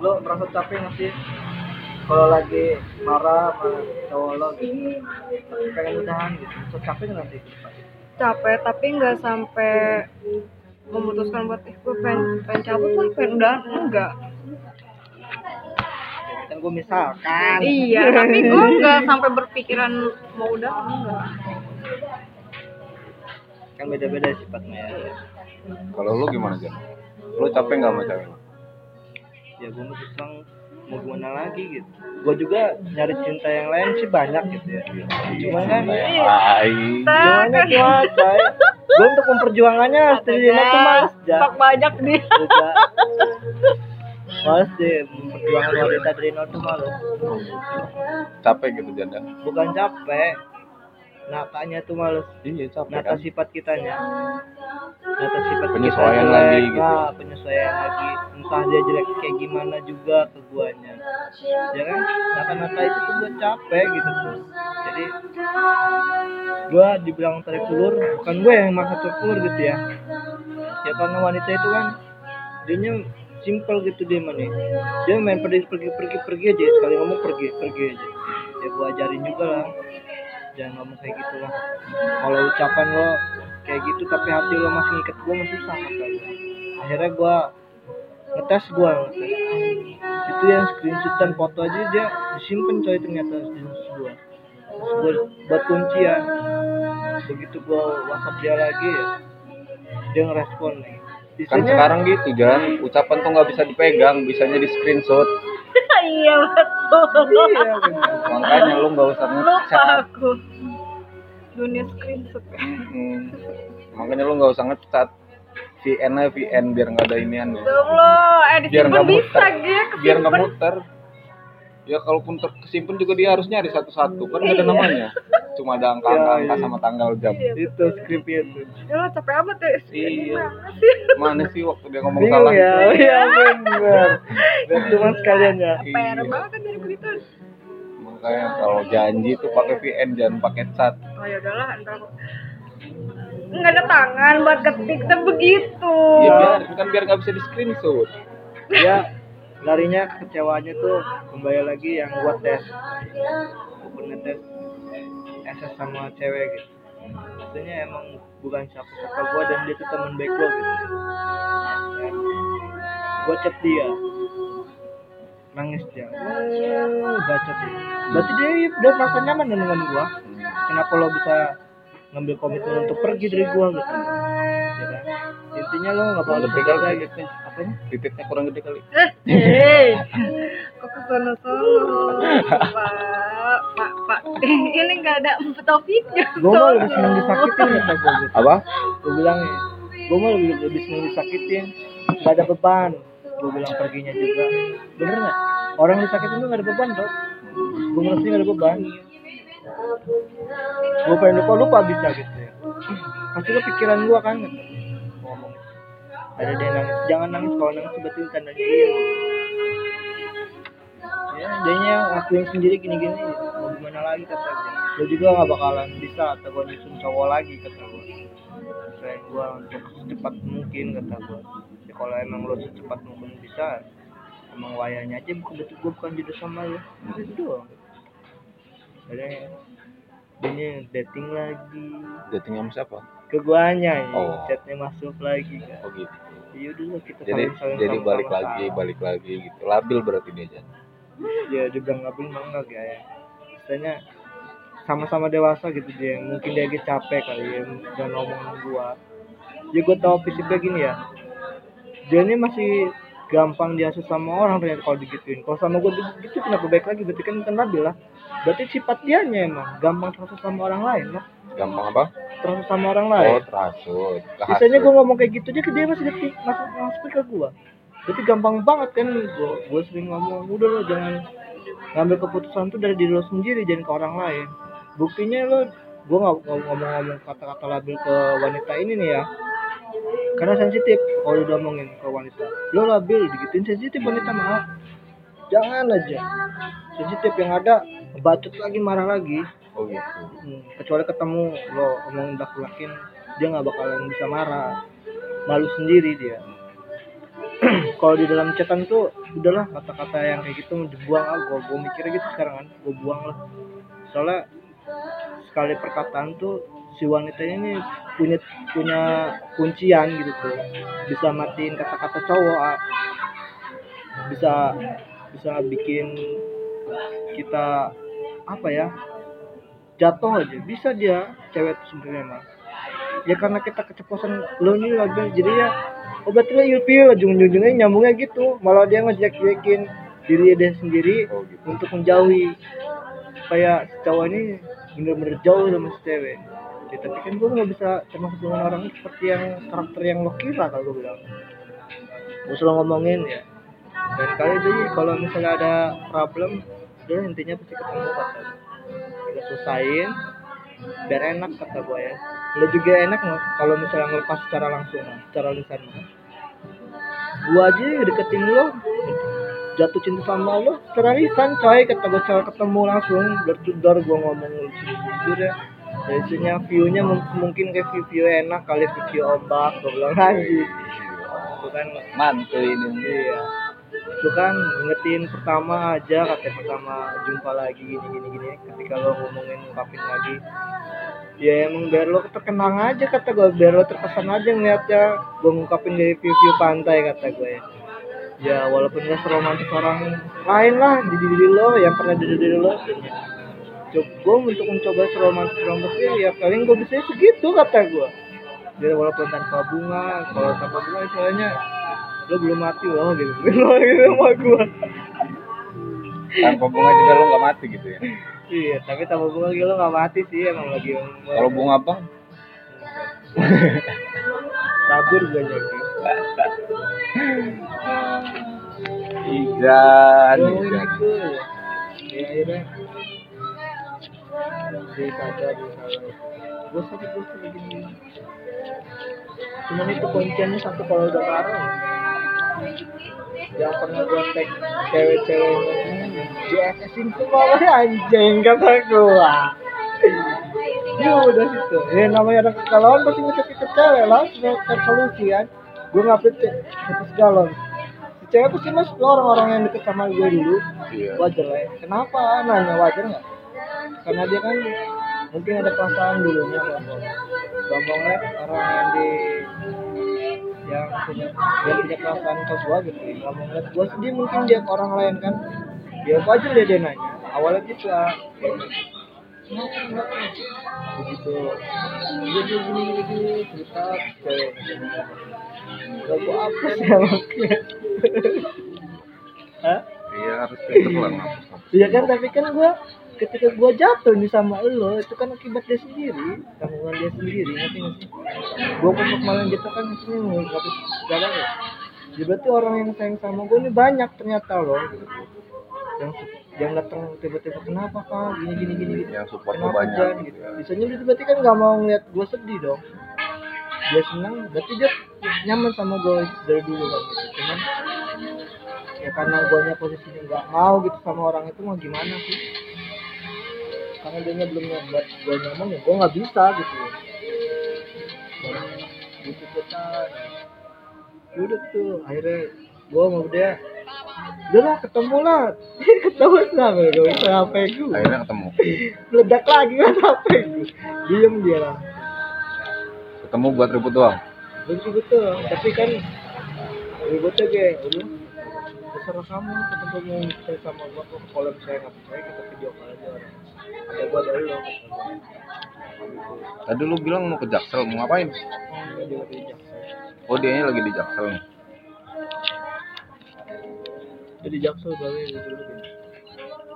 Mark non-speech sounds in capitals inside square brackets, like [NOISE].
lo merasa capek nggak sih? Kalau lagi marah sama cowok lo gitu. Pengen udahan gitu. So, capek nggak sih? Capek tapi nggak sampai memutuskan buat ih gue pengen, pengen cabut lah pengen udah enggak. Kan gue misalkan. Iya tapi gue nggak sampai berpikiran mau udah enggak. Kan beda-beda sifatnya. Ya Kalau lu gimana Jan? Lu capek nggak sama cewek? Ya gue masih bilang mau gimana lagi gitu. Gue juga nyari cinta yang lain sih banyak gitu ya. Cuman kan gimana gua coy gue untuk memperjuangannya terima tuh males ja Pak banyak dia. Ja. males deh memperjuangkan wanita dari nol tuh males. Capek gitu Jan ya? bukan capek natanya tuh males. Iya capek nata kan? sifat kitanya nata sifat Penyesuaian lagi gitu. nah, penyesuaian lagi. Entah dia jelek kayak gimana juga ke guanya. Ya kan? Nata-nata itu tuh gue capek gitu tuh jadi gue dibilang tarik ulur bukan gue yang maksa tarik ulur gitu ya. Ya karena wanita itu kan dia simple gitu dia mana dia main pergi pergi pergi pergi aja. Sekali ngomong pergi pergi aja. Ya gue ajarin juga lah. Jangan ngomong kayak gitu lah. Kalau ucapan lo kayak gitu tapi hati lo masih ngikat gue masih susah kata gue akhirnya gue ngetes gue ngetes. Itu yang screenshotan foto aja dia disimpan coy ternyata screenshot gue terus gue buat kuncian begitu gue whatsapp dia lagi ya dia ngerespon nih. Kan Sisanya- sekarang gitu Jan, ucapan tuh nggak bisa dipegang, bisanya di screenshot. [LAUGHS] iya betul. Iya. Makanya lu nggak usah lupa ngecat. Dunia screenshot. [LAUGHS] Makanya lu nggak usah ngecat. VN aja VN biar nggak ada inian ya. Allah, eh Biar nggak bisa Biar nggak muter. Ya kalaupun tersimpan juga dia harus nyari satu-satu kan nggak ada Iya. namanya. Cuma ada angka-angka Iya, iya. sama tanggal jam. itu skripnya tuh Ya lo capek amat ya. Iya. Sih? Mana sih waktu dia ngomong salah ya iya bener [LAUGHS] dan cuma sekalian ya PR Iya. banget kan dari begitu. Makanya kalau janji tuh pakai VN jangan pakai chat. Oh ya udahlah, entar aku. Nggak ada tangan buat ketik tuh begitu. Ya biar kan biar nggak bisa di screenshot. ya larinya kecewanya tuh kembali lagi yang gua tes bukan ngetes SS sama cewek gitu maksudnya emang bukan siapa-siapa gua dan dia tuh temen baik gua gitu Dan gua chat dia nangis dia oh, bacot dia berarti dia udah merasa nyaman dengan gua kenapa lo bisa ngambil komitmen untuk pergi dari gua gitu ya kan intinya lo nggak bakal Lebih kali gitu apanya Titiknya kurang gede kali. Eh, hei. Kok ke sono sono? Pak, Pak, Pak. Ini nggak ada topiknya. gue mah lebih seneng disakitin kata gue gitu Apa? gue bilang ya gue mah lebih, lebih seneng disakitin gak ada beban gue bilang perginya juga. Bener nggak? Orang disakitin tuh gak ada beban tuh gue ngerasa gak ada beban. Gue pengen lupa lupa bisa gitu ya pasti ke pikiran gue kan ngomong. Ada dia nangis. Jangan nangis kalau nangis berarti tandanya iya ya dianya ngakuin sendiri gini-gini. Mau gimana lagi kata gue gue juga gak bakalan bisa kata gue nyusun cowok lagi kata gue selain gue untuk secepat mungkin kata gue kalau emang lo secepat mungkin bisa emang wayanya aja bukan betul gue bukan jodoh sama lo itu doang ada dia dating lagi Dating sama siapa? ke guanya ya Oh. chatnya masuk lagi kan Oh gitu. ya udah lah, kita Jadi saling-saling jadi balik lagi, sama. balik lagi gitu. Labil berarti dia Jan. ya dibilang nggak mah enggak ya misalnya sama-sama dewasa gitu dia mungkin dia lagi capek kali ya dan ngomongin gua ya gua tahu prinsipnya gini ya dia ini masih gampang diasuh sama orang ternyata kalau digituin kalau sama gua gitu kenapa baik lagi berarti kan bukan labil lah berarti sifat dianya emang gampang terasa sama orang lain lah Gampang apa? terasa sama orang lain Oh, terasut. Biasanya gue ngomong kayak gitu aja ke dia masih detik masuk masuk ke gua. Jadi gampang banget kan gua gua sering ngomong udah lo jangan ngambil keputusan tuh dari diri lo sendiri jangan ke orang lain. Buktinya lo nggak nggak ngomong-ngomong kata-kata labil ke wanita ini nih ya. Karena sensitif kalau udah ngomongin ke wanita. Lo labil digituin sensitif wanita mah. Jangan aja. Sensitif yang ada bacot lagi marah lagi. Oh gitu. Hmm, kecuali ketemu lo ngomongin belak belakin dia nggak bakalan bisa marah malu sendiri dia [CLEARS THROAT] kalau di dalam chatan tuh udahlah kata-kata yang kayak gitu dibuang ah gue gue mikirnya gitu sekarang kan gue buang lah soalnya sekali perkataan tuh si wanita ini punya punya kuncian gitu tuh bisa matiin kata-kata cowok ah. bisa bisa bikin kita apa ya jatuh aja. Bisa dia cewek itu sebenarnya mah ya karena kita keceplosan lo nih lagi jadi ya oh berarti lo ilfil ujung-ujungnya nyambungnya gitu. Malah dia ngejelek-jelekin diri dia sendiri Oh gitu. untuk menjauhi supaya si cowok ini bener-bener jauh sama si cewek ya, tapi kan gue nggak bisa termasuk dengan orang seperti yang karakter yang lo kira kalau gue bilang. Gue selalu ngomongin ya dan kali jadi kalau misalnya ada problem udah intinya pasti ketemu kata kita selesain biar enak kata gue ya. Lo juga enak nggak kalau misalnya ngelepas secara langsung secara lisan? Gua aja deketin lo jatuh cinta sama lo secara lisan coy. Kata gue secara ketemu langsung. Berdudar gue ngomong jujur ya biasanya view-nya mung- mungkin kayak view, view enak kali view, ombak gue bilang lagi itu kan mantul ini. Iya. Itu kan ngetin pertama aja katanya pertama jumpa lagi gini gini gini. Ketika lo ngomongin ngungkapin lagi ya emang biar lo terkenang aja kata gue biar lo terkesan aja ngeliatnya. Gue ngungkapin dari view view pantai kata gue ya. Ya walaupun gak seromantis orang lain lah di diri lo yang pernah di diri lo coba untuk mencoba seromantis romantis ya paling gue bisa segitu kata gue biar walaupun tanpa bunga kalau tanpa bunga istilahnya lo belum mati loh gitu. Lo [LAUGHS] gitu sama gue tanpa bunga juga lo nggak mati gitu ya? Iya tapi tanpa bunga gitu lo gak mati sih emang lagi kalau bunga apa? [LAUGHS] Kabur gue jadi. Oh, ikan. gitu. Ya dia salah. Gue sakit gue sakit gini. Cuman itu kunciannya satu kalau udah parah. Yang pernah gue tag cewek-cewek JSS itu malah anjing kata gue. Ya udah situ. Ya namanya ada kegalauan pasti ngecek ke cewek lah. Cari solusi kan. Gue ngupdate status galon. Cewek pasti mas orang-orang yang deket sama gue dulu iya wajar lah ya. Kenapa nanya wajar nggak? Karena dia kan mungkin ada perasaan dulunya gampang. Gampang liat orang yang di yang punya dia punya perasaan ke gua gitu. Gampang liat gua sedih mungkin dia ke orang lain kan. Ya wajar dia, dia nanya. Awalnya gitu ah. Kenapa? Begitu. Dia dia gini gini gini cerita. Gak gua apa sih anaknya? Hah? iya harus pinter lah Iya kan, tapi kan gua ketika gua jatuh nih sama lo itu kan akibat dia sendiri, tanggungan dia sendiri, ngerti nggak sih? Gua untuk malah gitu kan maksudnya nggak segala ya. Ya berarti orang yang sayang sama gua ini banyak ternyata loh. Gitu. Yang yang datang tiba-tiba kenapa kak gini gini gini gitu. yang support Kenapa banyak Jan? gitu. Bisanya dia berarti kan nggak mau ngeliat gua sedih dong. Dia senang, berarti dia nyaman sama gua dari dulu kan gitu. Cuman ya karena guanya posisinya nggak mau gitu sama orang itu mau gimana sih karena dia belum buat gua nyaman ya gua nggak bisa gitu. Dan gitu kita udah tuh akhirnya gua mau dia udah lah ketemu lah. [LAUGHS] Ketemu sama gak bisa HP gua akhirnya ketemu. [LAUGHS] Meledak lagi kan HP gua diem dia lah. Ketemu buat ribut doang? Betul betul tapi kan ributnya kayak udah terserah kamu ketemu mau percaya sama gua kok kalau misalnya nggak percaya kita video call aja orang ada gua dari lo. Gitu. tadi lu bilang mau ke jaksel mau ngapain oh dia lagi di jaksel nih Jadi jaksa gawe dulu gitu.